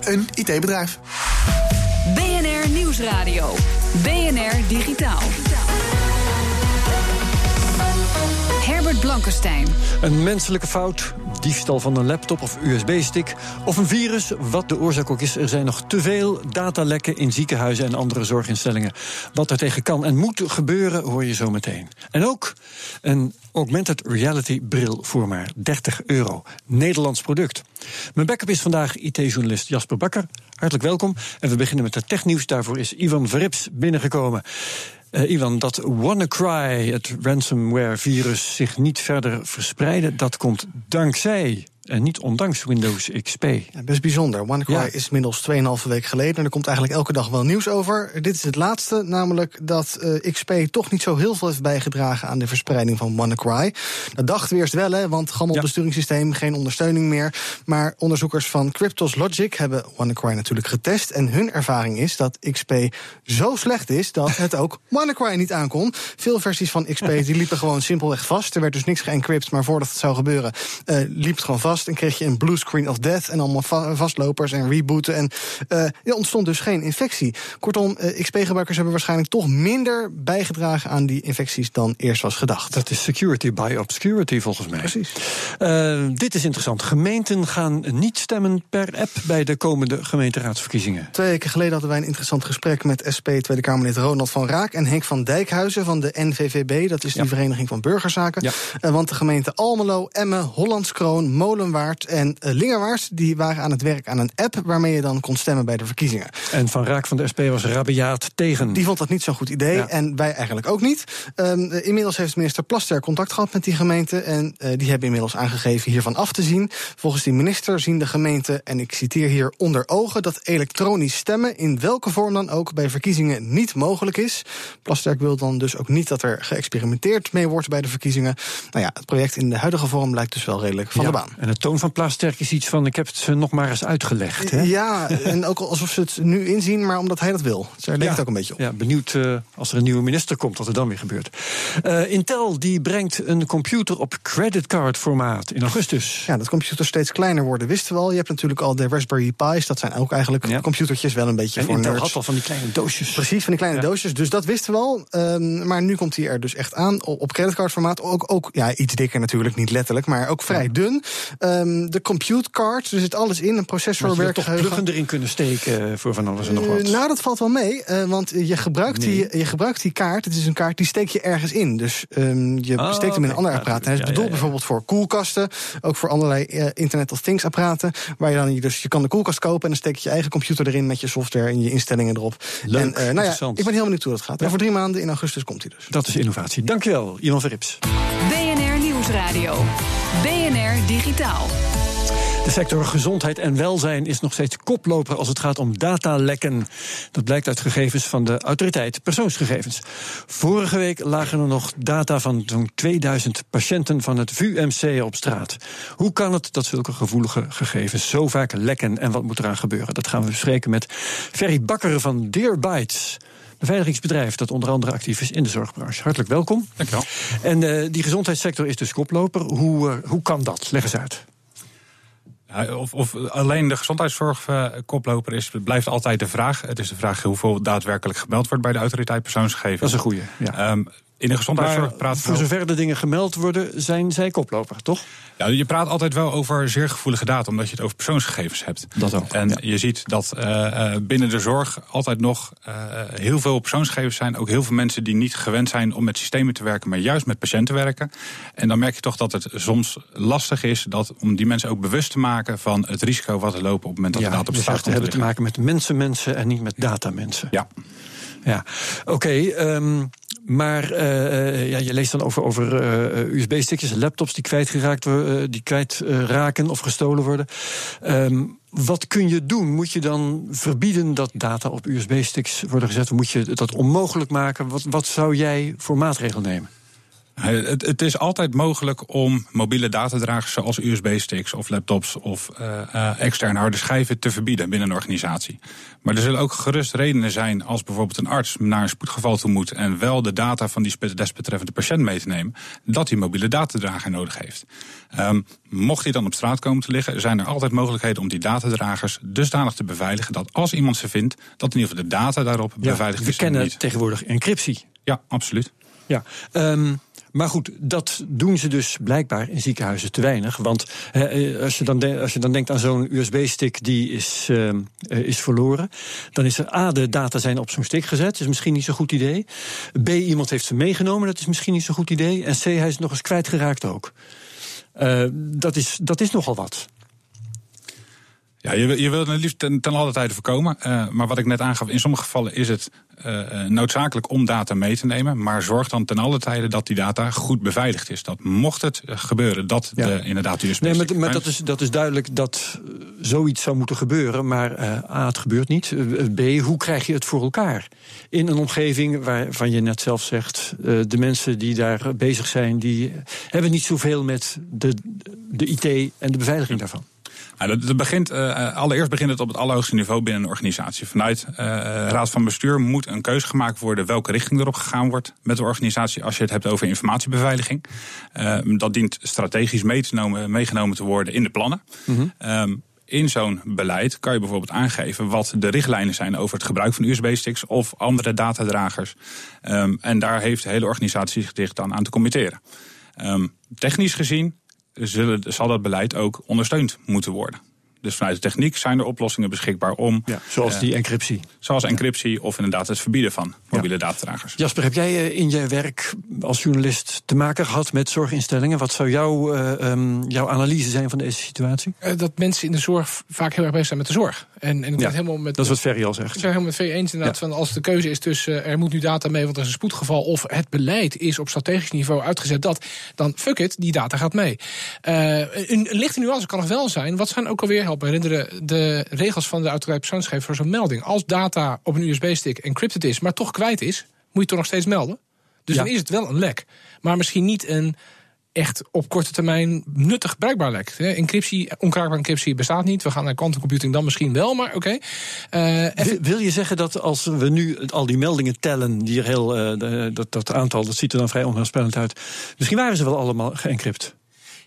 een IT-bedrijf. BNR Nieuwsradio. BNR Digitaal. Herbert Blankenstein. Een menselijke fout, diefstal van een laptop of USB-stick... of een virus, wat de oorzaak ook is... er zijn nog te veel datalekken in ziekenhuizen en andere zorginstellingen. Wat er tegen kan en moet gebeuren, hoor je zo meteen. En ook een augmented reality bril voor maar 30 euro. Nederlands product. Mijn backup is vandaag IT-journalist Jasper Bakker. Hartelijk welkom. En we beginnen met het technieuws. Daarvoor is Ivan Verrips binnengekomen. Uh, dat WannaCry, het ransomware-virus, zich niet verder verspreidde, dat komt dankzij en niet ondanks Windows XP. Ja, best bijzonder. WannaCry ja. is inmiddels 2,5 week geleden. En er komt eigenlijk elke dag wel nieuws over. Dit is het laatste, namelijk dat uh, XP toch niet zo heel veel heeft bijgedragen aan de verspreiding van WannaCry. Dat dachten we eerst wel, hè, want gammel ja. besturingssysteem, geen ondersteuning meer. Maar onderzoekers van Cryptos Logic hebben WannaCry natuurlijk getest. En hun ervaring is dat XP zo slecht is dat het ook WannaCry niet aankon. Veel versies van XP die liepen gewoon simpelweg vast. Er werd dus niks geëncrypt, maar voordat het zou gebeuren, uh, liep het gewoon vast vast en kreeg je een blue screen of death en allemaal va vastlopers en rebooten. En uh, er ontstond dus geen infectie. Kortom, uh, XP-gebruikers hebben waarschijnlijk toch minder bijgedragen aan die infecties dan eerst was gedacht. Dat is security by obscurity volgens mij. Precies. Uh, dit is interessant. Gemeenten gaan niet stemmen per app bij de komende gemeenteraadsverkiezingen. Twee weken geleden hadden wij een interessant gesprek met SP Tweede Kamerlid Ronald van Raak en Henk van Dijkhuizen van de NVVB. Dat is die ja. Vereniging van Burgerzaken. Ja. want de gemeenten Almelo, Emmen, Hollandskroon, Molen Molenwaard en uh, Lingerwaard... die waren aan het werk aan een app waarmee je dan kon stemmen bij de verkiezingen. En Van Raak van de SP was rabiaat tegen. Die vond dat niet zo'n goed idee ja. en wij eigenlijk ook niet. Um, inmiddels heeft minister Plaster contact gehad met die gemeente... en uh, die hebben inmiddels aangegeven hiervan af te zien. Volgens die minister zien de gemeenten, en ik citeer hier onder ogen... dat elektronisch stemmen in welke vorm dan ook bij verkiezingen niet mogelijk is. Plasterk wil dan dus ook niet dat er geëxperimenteerd mee wordt bij de verkiezingen. Nou ja, het project in de huidige vorm lijkt dus wel redelijk van ja. de baan. Het toon van Plasterk is iets van: ik heb het ze nog maar eens uitgelegd. Hè? Ja, en ook alsof ze het nu inzien, maar omdat hij dat wil. Dus daar het ook een beetje op. Ja, benieuwd uh, als er een nieuwe minister komt, wat er dan weer gebeurt. Uh, Intel die brengt een computer op creditcard formaat in augustus. Ja, dat computers steeds kleiner worden, wisten we al. Je hebt natuurlijk al de Raspberry Pi's, dat zijn ook eigenlijk ja. computertjes, wel een beetje en voor Intel nerds. had al van die kleine doosjes. Precies, van die kleine ja. doosjes. Dus dat wisten we al. Um, maar nu komt hij er dus echt aan op creditcardformaat. Ook, ook ja, iets dikker natuurlijk, niet letterlijk, maar ook vrij dun. Um, de compute card, er zit alles in, een processor, maar je toch pluggen erin kunnen steken voor van alles en nog wat? Uh, nou, dat valt wel mee, uh, want je gebruikt, nee. die, je gebruikt die kaart, het is een kaart, die steek je ergens in. Dus um, je oh, steekt hem in een ander apparaat. Hij is ja, bedoeld ja, ja, bijvoorbeeld voor koelkasten, ook voor allerlei uh, Internet of Things apparaten, waar je dan, dus je kan de koelkast kopen en dan steek je je eigen computer erin met je software en je instellingen erop. Leuk, en, nou ja, ik ben heel benieuwd hoe dat gaat. Over drie maanden in augustus komt hij dus. Dat is innovatie. Dankjewel, Ivan Verrips. BNR Digitaal. De sector gezondheid en welzijn is nog steeds koploper als het gaat om datalekken. Dat blijkt uit gegevens van de autoriteit persoonsgegevens. Vorige week lagen er nog data van zo'n 2000 patiënten van het VUMC op straat. Hoe kan het dat zulke gevoelige gegevens zo vaak lekken en wat moet eraan gebeuren? Dat gaan we bespreken met Ferry Bakker van Dearbytes beveiligingsbedrijf dat onder andere actief is in de zorgbranche. Hartelijk welkom. Dank je wel. En uh, die gezondheidssector is dus koploper. Hoe, uh, hoe kan dat? Leg eens uit. Ja, of, of, alleen de gezondheidszorg uh, koploper is, blijft altijd de vraag. Het is de vraag hoeveel daadwerkelijk gemeld wordt bij de autoriteit persoonsgegevens. Dat is een goede. Ja. Um, in de gezondheidszorg praat voor zover de dingen gemeld worden, zijn zij koploper, toch? Ja, je praat altijd wel over zeer gevoelige data, omdat je het over persoonsgegevens hebt. Dat ook. En ja. je ziet dat uh, binnen de zorg altijd nog uh, heel veel persoonsgegevens zijn. Ook heel veel mensen die niet gewend zijn om met systemen te werken, maar juist met patiënten werken. En dan merk je toch dat het soms lastig is dat, om die mensen ook bewust te maken van het risico wat er lopen op het moment dat ja, de data op straat komt. hebben te maken met mensen, mensen en niet met data, mensen. Ja. Ja, oké. Um, Maar uh, ja, je leest dan over, over uh, USB-stickjes, laptops die kwijtgeraakt worden, die kwijtraken of gestolen worden. Um, wat kun je doen? Moet je dan verbieden dat data op USB-sticks worden gezet? Moet je dat onmogelijk maken? Wat, wat zou jij voor maatregel nemen? Het, het, is altijd mogelijk om mobiele datadragers zoals USB-sticks of laptops of uh, externe harde schijven te verbieden binnen een organisatie. Maar er zullen ook gerust redenen zijn als bijvoorbeeld een arts naar een spoedgeval toe moet en wel de data van die desbetreffende patiënt mee te nemen, dat hij mobiele datadrager nodig heeft. Um, mocht hij dan op straat komen te liggen, zijn er altijd mogelijkheden om die datadragers dusdanig te beveiligen dat als iemand ze vindt, dat in ieder geval de data daarop ja, beveiligd is. We kennen tegenwoordig encryptie. Ja, absoluut. Ja, um, maar goed, dat doen ze dus blijkbaar in ziekenhuizen te weinig. Want eh, als, je dan als je dan denkt aan zo'n USB-stick die is, uh, is verloren, dan is er A, de data zijn op zo'n stick gezet, is misschien niet zo'n goed idee. B, iemand heeft ze meegenomen, dat is misschien niet zo'n goed idee. En C, hij is nog eens kwijtgeraakt ook. Dat, is, dat is nogal wat. Ja, je, je wilt het liefst ten, ten alle tijde voorkomen. Uh, maar wat ik net aangaf, in sommige gevallen is het uh, noodzakelijk om data mee te nemen. Maar zorg dan ten alle tijde dat die data goed beveiligd is. Dat mocht het gebeuren, dat ja. de, inderdaad USB Nee, maar, maar dat, is, dat is duidelijk dat zoiets zou moeten gebeuren. Maar uh, A, het gebeurt niet. B, hoe krijg je het voor elkaar? In een omgeving waarvan je net zelf zegt... de mensen die daar bezig zijn... die hebben niet zoveel met de, de IT en de beveiliging daarvan. Nou, dat, begint, uh, allereerst begint het op het allerhoogste niveau binnen een organisatie. Vanuit uh, Raad van Bestuur moet een keuze gemaakt worden welke richting erop gegaan wordt met de organisatie als je het hebt over informatiebeveiliging. Uh, dat dient strategisch meegenomen te worden in de plannen. Mm -hmm. in zo'n beleid kan je bijvoorbeeld aangeven wat de richtlijnen zijn over het gebruik van USB-sticks of andere datadragers. Um, en daar heeft de hele organisatie zich dan aan te committeren. Um, technisch gezien zullen, zal dat beleid ook ondersteund moeten worden. Dus vanuit de techniek zijn er oplossingen beschikbaar om. Ja, zoals uh, die encryptie. Zoals encryptie of inderdaad het verbieden van mobiele ja. datadragers. Jasper, heb jij uh, in je werk als journalist te maken gehad met zorginstellingen? Wat zou jouw, uh, um, jouw analyse zijn van deze situatie? dat mensen in de zorg vaak heel erg bezig zijn met de zorg. En, en ik ja, helemaal met, dat is wat Ferry al zegt. Ik ben helemaal met Ferry eens inderdaad. Van als de keuze is tussen er moet nu data mee, want er is een spoedgeval, of het beleid is op strategisch niveau uitgezet dat, dan fuck it, die data gaat mee. een, een lichte nuance kan nog wel zijn. Wat zijn ook alweer, help me herinneren, de regels van de autoriteit persoonsgegevens voor zo'n melding. Als data op een USB-stick encrypted is, maar toch kwijt is, moet je het toch nog steeds melden. Dus ja. dan is het wel een lek. Maar misschien niet een echt op korte termijn nuttig bruikbaar lek. Encryptie, onkraakbare encryptie bestaat niet. We gaan naar quantum computing dan misschien wel, maar oké. Uh, wil, je zeggen dat als we nu al die meldingen tellen, die er heel, de, dat, dat aantal, dat ziet er dan vrij onheilspellend uit. Misschien waren ze wel allemaal geëncrypt.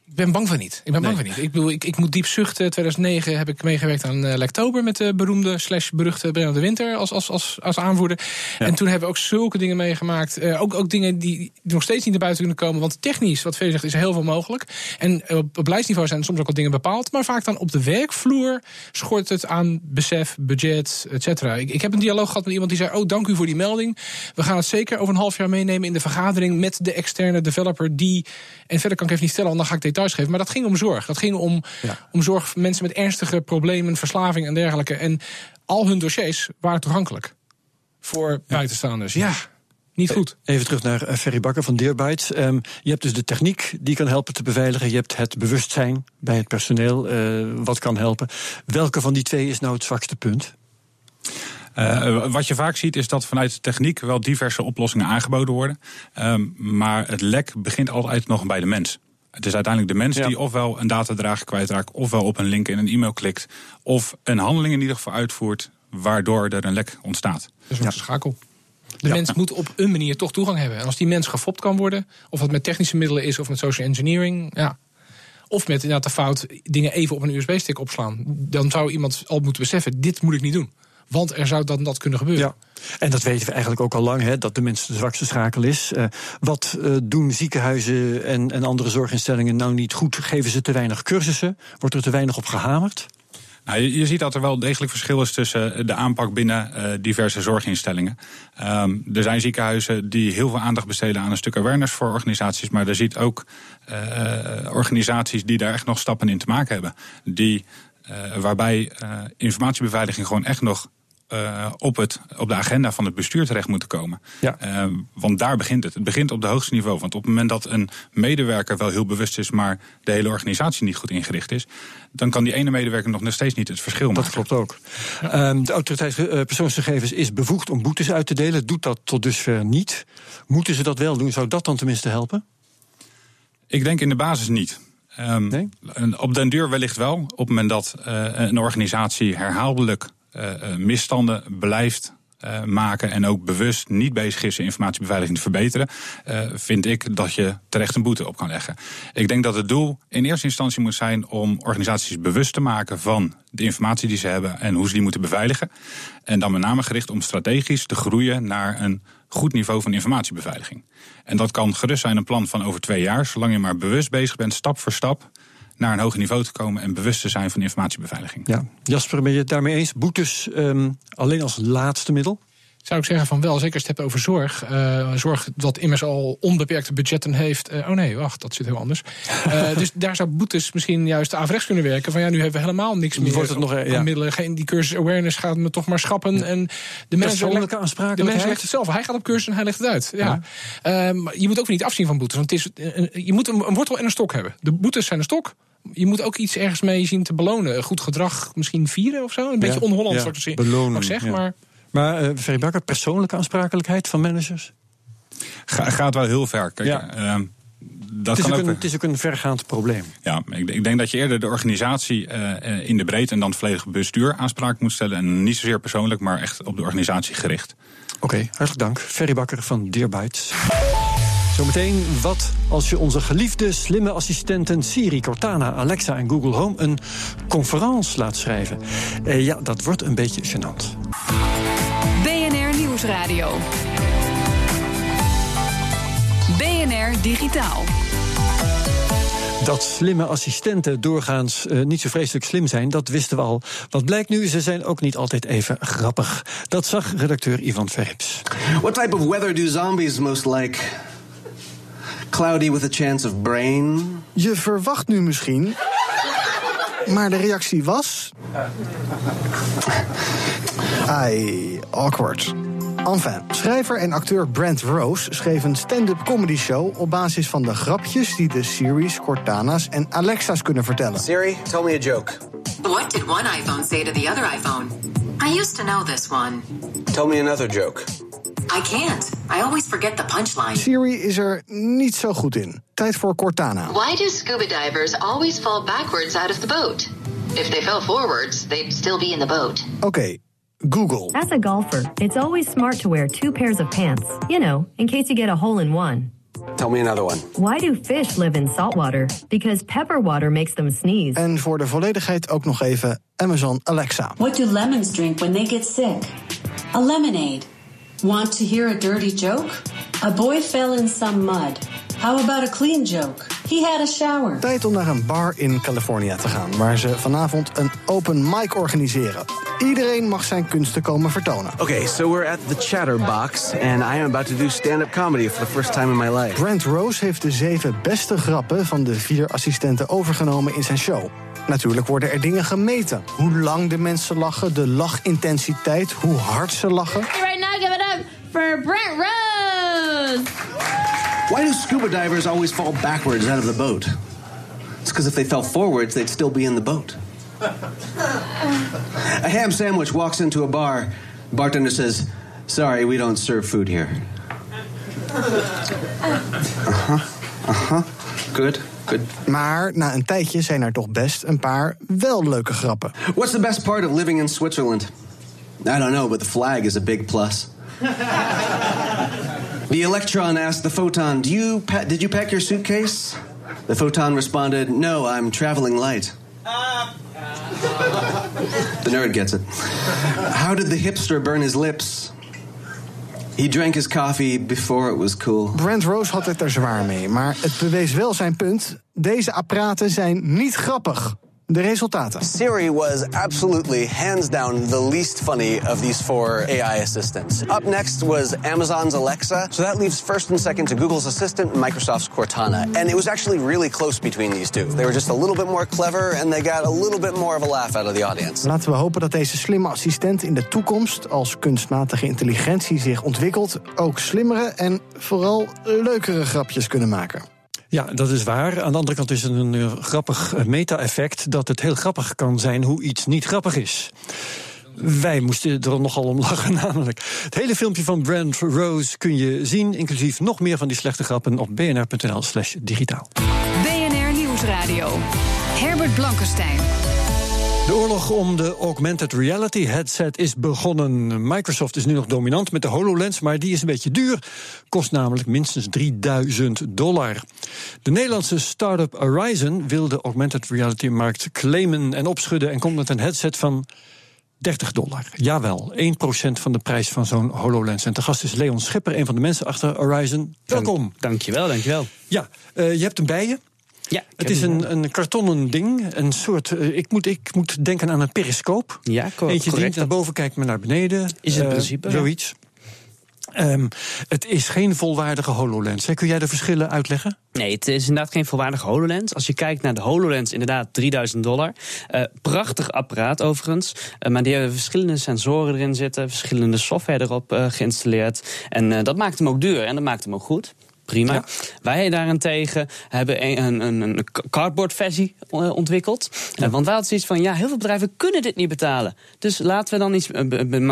Ik ben bang van niet. Ik ben bang van niet. Ik, bedoel, ik, ik moet diep zuchten. 2009 heb ik meegewerkt aan uh, Lektober met de beroemde slash beruchte Brenno de Winter als, als, als, als aanvoerder. Ja. En toen hebben we ook zulke dingen meegemaakt. Uh, ook, ook dingen die, nog steeds niet naar buiten kunnen komen. Want technisch, wat Vee zegt, is er heel veel mogelijk. En op, op beleidsniveau zijn soms ook al dingen bepaald. Maar vaak dan op de werkvloer schort het aan besef, budget, et cetera. Ik, ik heb een dialoog gehad met iemand die zei: Oh, dank u voor die melding. We gaan het zeker over een half jaar meenemen in de vergadering met de externe developer die. En verder kan ik even niet stellen, want dan ga ik details geven. Maar dat ging om zorg. Dat ging om, ja. om zorg voor mensen met ernstige problemen, verslaving en dergelijke. En al hun dossiers waren toegankelijk voor ja. buitenstaanders. Ja. Niet goed. Even terug naar uh, Ferry Bakker van Deerbytes. Um, je hebt dus de techniek die kan helpen te beveiligen. Je hebt het bewustzijn bij het personeel uh, wat kan helpen. Welke van die twee is nou het zwakste punt? Uh, wat je vaak ziet is dat vanuit de techniek wel diverse oplossingen aangeboden worden. Um, maar het lek begint altijd nog bij de mens. Het is uiteindelijk de mens ja. die ofwel een datadrager kwijtraakt, ofwel op een link in een e-mail klikt, of een handeling in ieder geval uitvoert, waardoor er een lek ontstaat. Dus een schakel. De ja. mens moet op een manier toch toegang hebben. En als die mens gefopt kan worden, of het met technische middelen is of met social engineering, ja. Of met inderdaad de fout dingen even op een USB-stick opslaan. Dan zou iemand al moeten beseffen: dit moet ik niet doen. Want er zou dan dat kunnen gebeuren. Ja. En dat weten we eigenlijk ook al lang, hè, dat de mens de zwakste schakel is. Uh, wat uh, doen ziekenhuizen en, en andere zorginstellingen nou niet goed? Geven ze te weinig cursussen? Wordt er te weinig op gehamerd? Nou, je, je, ziet dat er wel degelijk verschil is tussen de aanpak binnen uh, diverse zorginstellingen. Um, er zijn ziekenhuizen die heel veel aandacht besteden aan een stuk awareness voor organisaties. Maar er ziet ook uh, organisaties die daar echt nog stappen in te maken hebben. Die, uh, waarbij informatiebeveiliging gewoon echt nog uh, op, het, op de agenda van het bestuur terecht moeten komen. Ja. Uh, want daar begint het. Het begint op de hoogste niveau. Want op het moment dat een medewerker wel heel bewust is, maar de hele organisatie niet goed ingericht is, dan kan die ene medewerker nog steeds niet het verschil maken. Dat klopt ook. Ja. Uh, de autoriteit persoonsgegevens is bevoegd om boetes uit te delen. Doet dat tot dusver niet. Moeten ze dat wel doen? Zou dat dan tenminste helpen? Ik denk in de basis niet. Um, nee? Op den duur wellicht wel. Op het moment dat een organisatie herhaaldelijk misstanden blijft uh, maken en ook bewust niet bezig is informatiebeveiliging te verbeteren, vind ik dat je terecht een boete op kan leggen. Ik denk dat het doel in eerste instantie moet zijn om organisaties bewust te maken van de informatie die ze hebben en hoe ze die moeten beveiligen. En dan met name gericht om strategisch te groeien naar een goed niveau van informatiebeveiliging. En dat kan gerust zijn een plan van over twee jaar, zolang je maar bewust bezig bent, stap voor stap, naar een hoger niveau te komen en bewust te zijn van informatiebeveiliging. Ja. Jasper, ben je het daarmee eens? Boetes um, alleen als laatste middel? Zou ik zeggen van wel, zeker als je het hebt over zorg. Uh, zorg dat immers al onbeperkte budgetten heeft. Uh, oh nee, wacht, dat zit heel anders. uh, dus daar zou boetes misschien juist averechts kunnen werken. Van ja, nu hebben we helemaal niks meer. Wordt het nog, ja. middelen. Geen, die cursus awareness gaat me toch maar schappen. Ja. En de mensen aanspraken. De mensen legt het zelf. Hij gaat op cursus en hij legt het uit. Ja. ja. je moet ook niet afzien van boetes. Want het is, je moet een, een wortel en een stok hebben. De boetes zijn een stok je moet ook iets ergens mee zien te belonen. Goed gedrag misschien vieren of zo. Een beetje onhollands ja, soort belonen, zeg, ja. maar... Maar uh, Ferry Bakker, persoonlijke aansprakelijkheid van managers? Ga, gaat wel heel ver. Kijk, ja. Uh, dat het, is ook een, het is ook een vergaand probleem. Ja, ik, ik denk dat je eerder de organisatie uh, in de breedte en dan het volledige bestuur aanspraak moet stellen. En niet zozeer persoonlijk, maar echt op de organisatie gericht. Oké, okay, hartelijk dank. Ferry Bakker van Deerbytes. Zometeen, wat als je onze geliefde slimme assistenten Siri, Cortana, Alexa en Google Home een conferentie laat schrijven? Eh, ja, dat wordt een beetje gênant. BNR Nieuwsradio. BNR Digitaal. Dat slimme assistenten doorgaans uh, niet zo vreselijk slim zijn, dat wisten we al. Wat blijkt nu, ze zijn ook niet altijd even grappig. Dat zag redacteur Ivan Verrips. What type of weather do zombies most like? Cloudy with a chance of brain. Je verwacht nu misschien. Maar de reactie was. Ai, awkward. Enfin, schrijver en acteur Brent Rose schreef een stand-up comedy show op basis van de grapjes die de Siri's, Cortana's en Alexa's kunnen vertellen. Siri, tell me a joke. What did one iPhone say to the other iPhone? I used to know this one. Tell me another joke. I can't. I always forget the punchline. Siri is er niet zo goed in. Tijd voor Cortana. Why do scuba divers always fall backwards out of the boat? If they fell forwards, they'd still be in the boat. Oké, okay. Google. As a golfer, it's always smart to wear two pairs of pants. You know, in case you get a hole in one. Tell me another one. Why do fish live in salt water? Because pepper water makes them sneeze. En voor de volledigheid ook nog even Amazon Alexa. What do lemons drink when they get sick? A lemonade. Want to hear a dirty joke? A boy fell in some mud. How about a clean joke? He had a shower. Tijd om naar een bar in California te gaan, waar ze vanavond een open mic organiseren. Iedereen mag zijn kunsten komen vertonen. Okay, so we're at the Chatterbox and I am about to do stand-up comedy for the first time in my life. Brent Rose heeft de zeven beste grappen van de vier assistenten overgenomen in zijn show. Natuurlijk worden er dingen gemeten. Hoe lang de mensen lachen, de lachintensiteit, hoe hard ze lachen. Right now, give it up for Brent Rose. Why do scuba divers always fall backwards out of the boat? It's because if they fell forwards, they'd still be in the boat. a ham sandwich walks into a bar. Bartender says, Sorry, we don't serve food here. Uh huh. Uh huh. Good. Good. Maar na een tijdje zijn er toch best een paar wel leuke grappen. What's the best part of living in Switzerland? I don't know, but the flag is a big plus. The electron asked the photon, Do you Did you pack your suitcase? The photon responded, No, I'm traveling light. the nerd gets it. How did the hipster burn his lips? He drank his coffee before it was cool. Brent Rose had het er zwaar mee, maar het bewees wel zijn punt. Deze apparaten zijn niet grappig. De resultaten. Siri was absolutely hands down the least funny of these four AI assistants. Up next was Amazon's Alexa. So that leaves first and second to Google's Assistant and Microsoft's Cortana. And it was actually really close between these two. They were just a little bit more clever and they got a little bit more of a laugh out of the audience. Laten we hopen dat deze slimme assistent in de toekomst, als kunstmatige intelligentie zich ontwikkelt, ook slimmere en vooral leukere grapjes kunnen maken. Ja, dat is waar. Aan de andere kant is het een uh, grappig uh, meta-effect dat het heel grappig kan zijn hoe iets niet grappig is. Wij moesten er nogal om lachen, namelijk. Het hele filmpje van Brent Rose kun je zien, inclusief nog meer van die slechte grappen, op bnr.nl/slash digitaal. BNR Nieuwsradio. Herbert Blankenstein. De oorlog om de augmented reality headset is begonnen. Microsoft is nu nog dominant met de HoloLens, maar die is een beetje duur. Kost namelijk minstens 3000 dollar. De Nederlandse start-up Horizon wil de augmented reality markt claimen en opschudden en komt met een headset van 30 dollar. Jawel, 1% van de prijs van zo'n HoloLens. En te gast is Leon Schipper, een van de mensen achter Horizon. Welkom. Dankjewel, dankjewel. Ja, uh, je hebt een bij je. Ja, het is een, een kartonnen ding, een soort. Uh, ik, moet, ik moet denken aan een periscoop. Ja, co Eentje correct. die naar boven kijkt, maar naar beneden. Is het uh, principe? Zoiets. Um, het is geen volwaardige HoloLens. Hè? Kun jij de verschillen uitleggen? Nee, het is inderdaad geen volwaardige HoloLens. Als je kijkt naar de HoloLens, inderdaad 3000 dollar. Uh, prachtig apparaat overigens. Uh, maar die hebben verschillende sensoren erin zitten, verschillende software erop uh, geïnstalleerd. En dat maakt hem ook duur en dat maakt hem ook goed prima. Ja. Wij daarentegen hebben een, een, een cardboard versie ontwikkeld. Ja. Want wij hadden zoiets van, ja, heel veel bedrijven kunnen dit niet betalen. Dus laten we dan iets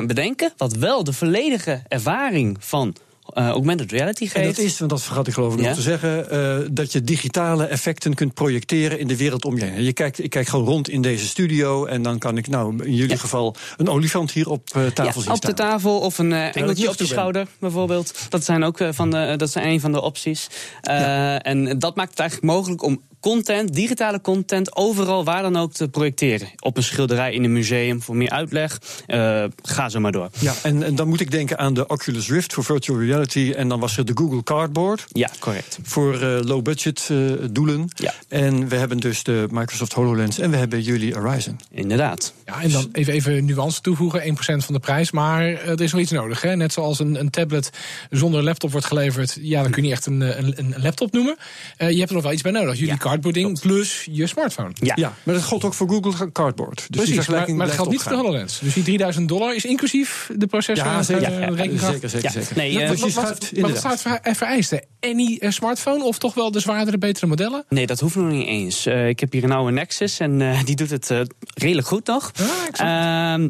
bedenken wat wel de volledige ervaring van uh, augmented reality geeft. En dat is, want dat vergat ik geloof ik ja? nog te zeggen, uh, dat je digitale effecten kunt projecteren in de wereld om je heen. Je kijkt, ik kijk gewoon rond in deze studio en dan kan ik nou in jullie ja. geval een olifant hier op uh, tafel ja, zien op staan. de tafel of een engeltje op je schouder ben. bijvoorbeeld. Dat zijn ook van de, dat zijn een van de opties. En dat maakt het eigenlijk mogelijk om content, digitale content, overal waar dan ook te projecteren. Op een schilderij in een museum voor meer uitleg. Uh, ga zo maar door. Ja, en, en, dan moet ik denken aan de Oculus Rift voor virtual reality. En dan was er de Google Cardboard. Ja, correct. Voor uh, low-budget uh, doelen. Ja. En we hebben dus de Microsoft HoloLens en we hebben jullie Horizon. Inderdaad. Ja, en dan even, even nuance toevoegen, 1% van de prijs. Maar er is nog iets nodig. Hè? Net zoals een, een tablet zonder laptop wordt geleverd. Ja, dan kun je niet echt een, een, een laptop noemen. je hebt er nog wel iets bij nodig. Jullie Ja. Cardboarding plus je smartphone. Ja. Ja, maar dat geldt ook voor Google Cardboard. Dus die Precies, maar, vergelijking maar dat geldt niet voor de HoloLens. Dus die 3000 dollar is inclusief de processor Ja, en zeker. de Ja, ja, zeker, zeker, Ja. zeker. Nee, Ja, eh, wat, je wat, wat, wat staat ver- er vereisten? Any eh, smartphone of toch wel de zwaardere, betere modellen? Nee, dat hoeft nog niet eens. Uh, ik heb hier een oude Nexus en uh, die doet het uh, redelijk goed nog. Ah,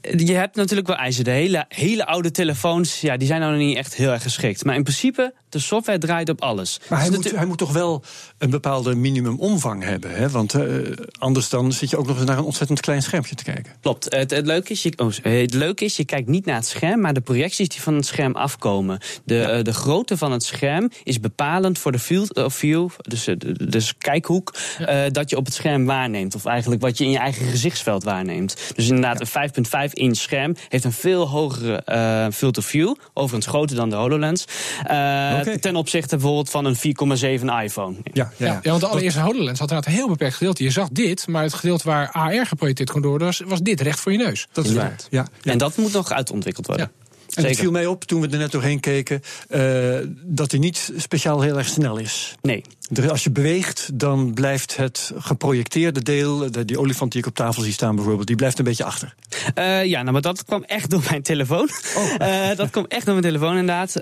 je hebt natuurlijk wel eisen. De hele, hele oude telefoons, ja, die zijn nou niet echt heel erg geschikt. Maar in principe, de software draait op alles. Maar hij Dus moet, hij moet toch wel een bepaalde minimumomvang hebben. Hè? Want uh, anders dan zit je ook nog eens naar een ontzettend klein schermpje te kijken. Klopt. Het, het, leuke is, je, oh, het leuke is, je kijkt niet naar het scherm, maar de projecties die van het scherm afkomen. De, ja. uh, de grootte van het scherm is bepalend voor de field of view, dus de dus kijkhoek, ja. uh, dat je op het scherm waarneemt. Of eigenlijk wat je in je eigen gezichtsveld waarneemt. Dus inderdaad, ja. een 5,5 inch scherm heeft een veel hogere uh, field of view, overigens groter dan de HoloLens. Okay. Ten opzichte bijvoorbeeld van een 4,7 iPhone. Ja, ja. ja, want de allereerste HoloLens had inderdaad een heel beperkt gedeelte. Je zag dit, maar het gedeelte waar AR geprojecteerd kon worden, was, was dit recht voor je neus. Dat is waar. Ja, ja. En dat moet nog uitontwikkeld worden. En het viel mij op toen we er net doorheen keken uh, dat hij niet speciaal heel erg snel is. Nee. Als je beweegt, dan blijft het geprojecteerde deel, de, die olifant die ik op tafel zie staan bijvoorbeeld, die blijft een beetje achter. Uh, ja, nou, maar dat kwam echt door mijn telefoon. Oh. Uh, dat kwam echt door mijn telefoon inderdaad.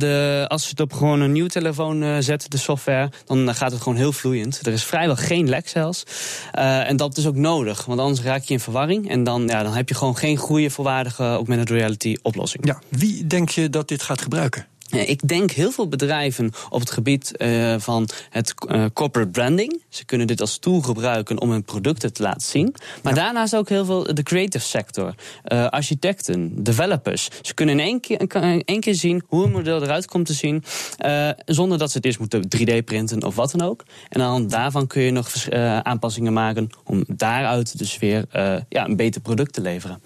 de, als je het op gewoon een nieuwe telefoon zet, de software, dan gaat het gewoon heel vloeiend. Er is vrijwel geen lek zelfs. en dat is ook nodig, want anders raak je in verwarring. En dan, ja, dan heb je gewoon geen goede, volwaardige augmented reality oplossing. Ja, wie denk je dat dit gaat gebruiken? Ik denk heel veel bedrijven op het gebied uh, van het uh, corporate branding. Ze kunnen dit als tool gebruiken om hun producten te laten zien. Maar ja. daarnaast ook heel veel de creative sector. Uh, architecten, developers. Ze kunnen in één keer, in één keer zien hoe een model eruit komt te zien. zonder dat ze het eerst moeten 3D printen of wat dan ook. En aan daarvan kun je nog aanpassingen maken om daaruit dus weer ja, een beter product te leveren.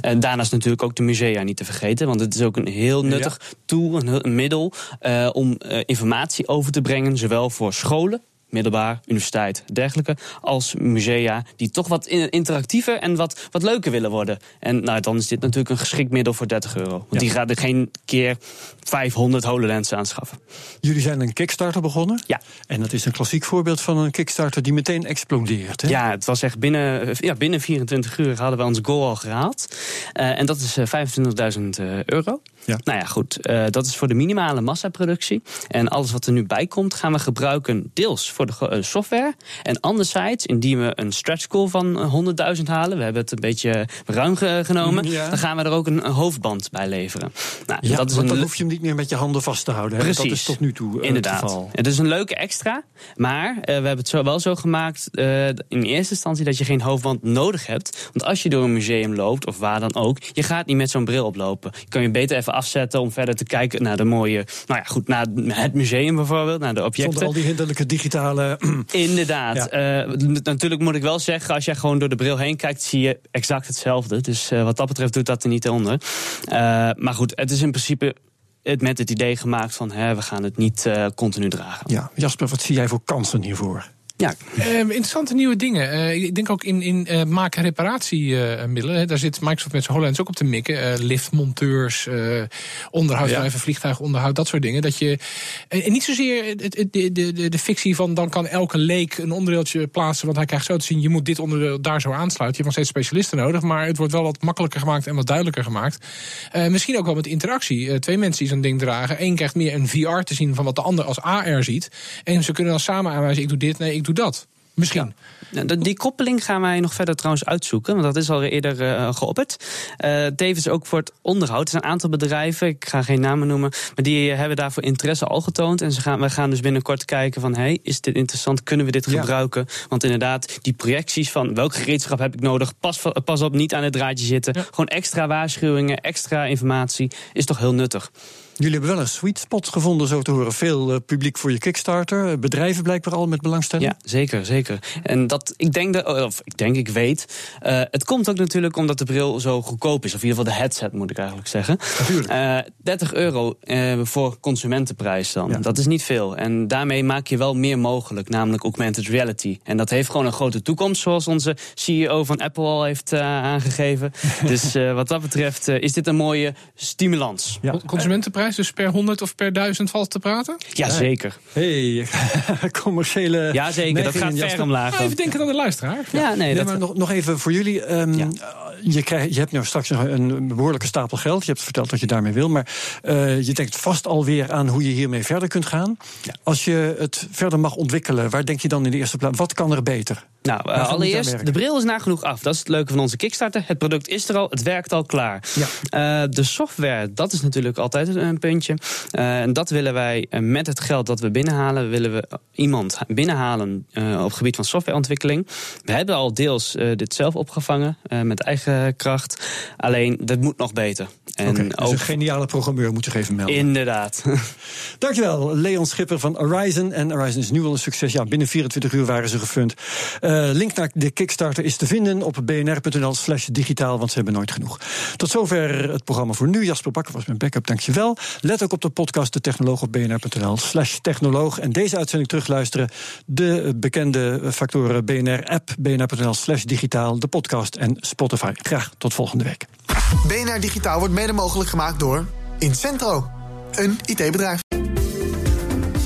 En daarnaast natuurlijk ook de musea niet te vergeten. Want het is ook een heel nuttig ja. tool, een, een middel uh, om uh, informatie over te brengen, zowel voor scholen. middelbaar, universiteit, dergelijke, als musea die toch wat interactiever en wat, wat leuker willen worden. En nou, dan is dit natuurlijk een geschikt middel voor 30 euro. Want die gaat er geen keer 500 HoloLens aanschaffen. Jullie zijn een Kickstarter begonnen. Ja. En dat is een klassiek voorbeeld van een Kickstarter die meteen explodeert. Hè? Ja, het was echt binnen, ja, binnen 24 uur hadden we ons goal al gehaald. Uh, en dat is 25.000 uh, euro. Ja. Nou ja, goed. Uh, dat is voor de minimale massaproductie. En alles wat er nu bij komt, gaan we gebruiken deels voor de uh, software. En anderzijds, indien we een stretch goal van 100.000 halen, we hebben het een beetje ruim genomen, Ja. dan gaan we er ook een, hoofdband bij leveren. Nou, Ja, dat is want dan hoef je hem niet meer met je handen vast te houden. Hè? Precies. Dat is tot nu toe eh, Inderdaad. het geval. Het is een leuke extra. Maar eh, we hebben het zo wel zo gemaakt eh, in eerste instantie dat je geen hoofdband nodig hebt. Want als je door een museum loopt, of waar dan ook, je gaat niet met zo'n bril oplopen. Je kan je beter even afzetten om verder te kijken naar de mooie, nou ja, goed, naar het museum bijvoorbeeld, naar de objecten. Zonder al die hinderlijke digitale... Inderdaad. Ja. Eh, natuurlijk moet ik wel zeggen, als jij gewoon door de bril heen kijkt, zie je exact hetzelfde. Dus eh, wat dat betreft doet dat er niet onder. Eh, maar goed, het is in principe het met het idee gemaakt van hè, we gaan het niet continu dragen. Ja, Jasper, wat zie jij voor kansen hiervoor? Ja. Eh, interessante nieuwe dingen. Eh, ik denk ook in, in eh maak- en reparatiemiddelen. daar zit Microsoft met zijn HoloLens ook op te mikken. Eh, liftmonteurs, eh onderhoudsbedrijven, vliegtuigonderhoud, dat soort dingen. Dat je, en niet zozeer het, het- de, de, de, fictie van dan kan elke leek een onderdeeltje plaatsen. Want hij krijgt zo te zien, je moet dit onderdeel daar zo aansluiten. Je hebt nog steeds specialisten nodig. Maar het wordt wel wat makkelijker gemaakt en wat duidelijker gemaakt. Misschien ook wel met interactie. Twee mensen die zo'n ding dragen. Eén krijgt meer een VR te zien van wat de ander als AR ziet. En ze kunnen dan samen aanwijzen, ik doe dit, nee, ik doe dat. Misschien. Nou, Die koppeling gaan wij nog verder trouwens uitzoeken, want dat is al eerder eh, geopperd. Eh, tevens ook voor het onderhoud. Er zijn een aantal bedrijven, ik ga geen namen noemen, maar die eh, hebben daarvoor interesse al getoond. En ze gaan, wij gaan dus binnenkort kijken van, hey, is dit interessant, kunnen we dit gebruiken? Want inderdaad, die projecties van welk gereedschap heb ik nodig, pas, pas op, niet aan het draadje zitten. Gewoon extra waarschuwingen, extra informatie, is toch heel nuttig. Jullie hebben wel een sweet spot gevonden, zo te horen. Veel publiek voor je Kickstarter. Bedrijven blijkbaar al met belangstelling. Ja, zeker, zeker. En dat, ik denk, dat, of ik denk, ik weet. eh, het komt ook natuurlijk omdat de bril zo goedkoop is. Of in ieder geval de headset, moet ik eigenlijk zeggen. Eh 30 euro eh, voor consumentenprijs dan. Dat is niet veel. En daarmee maak je wel meer mogelijk, namelijk augmented reality. En dat heeft gewoon een grote toekomst, zoals onze CEO van Apple al heeft eh, aangegeven. dus eh, wat dat betreft eh, is dit een mooie stimulans. Consumentenprijs, dus per 100 of per 1000 valt te praten? Ja, zeker. Hey, commerciële. Ja, zeker. Dat gaat ver Omlaag. even denken aan de luisteraar. Ja, nee, dat- maar nog, nog even voor jullie. ehm, je, krijgt, je hebt nu straks nog een behoorlijke stapel geld. Je hebt verteld wat je daarmee wil. Maar eh, je denkt vast alweer aan hoe je hiermee verder kunt gaan. Als je het verder mag ontwikkelen, waar denk je dan in de eerste plaats? Wat kan er beter? Nou, eh, allereerst, de bril is nagenoeg af. Dat is het leuke van onze Kickstarter. Het product is er al, het werkt al klaar. Eh, de software, dat is natuurlijk altijd een, puntje. Eh, en dat willen wij met het geld dat we binnenhalen, willen we iemand binnenhalen op het gebied van softwareontwikkeling. We hebben al deels dit zelf opgevangen met eigen kracht. Alleen, dat moet nog beter. En Oké, dus een geniale programmeur moet je even melden. Inderdaad. Dankjewel, Leon Schipper van Horizon. En Horizon is nu al een succes. Ja, binnen 24 uur waren ze gefund. Eh, link naar de Kickstarter is te vinden op bnr.nl slash digitaal, want ze hebben nooit genoeg. Tot zover het programma voor nu. Jasper Bakker was mijn backup, dankjewel. Let ook op de podcast De Technoloog op bnr.nl slash technoloog. En deze uitzending terugluisteren. De bekende factoren BNR-app, bnr.nl slash digitaal, de podcast en Spotify. Graag tot volgende week. BNR Digitaal wordt mede mogelijk gemaakt door Incentro, een IT-bedrijf.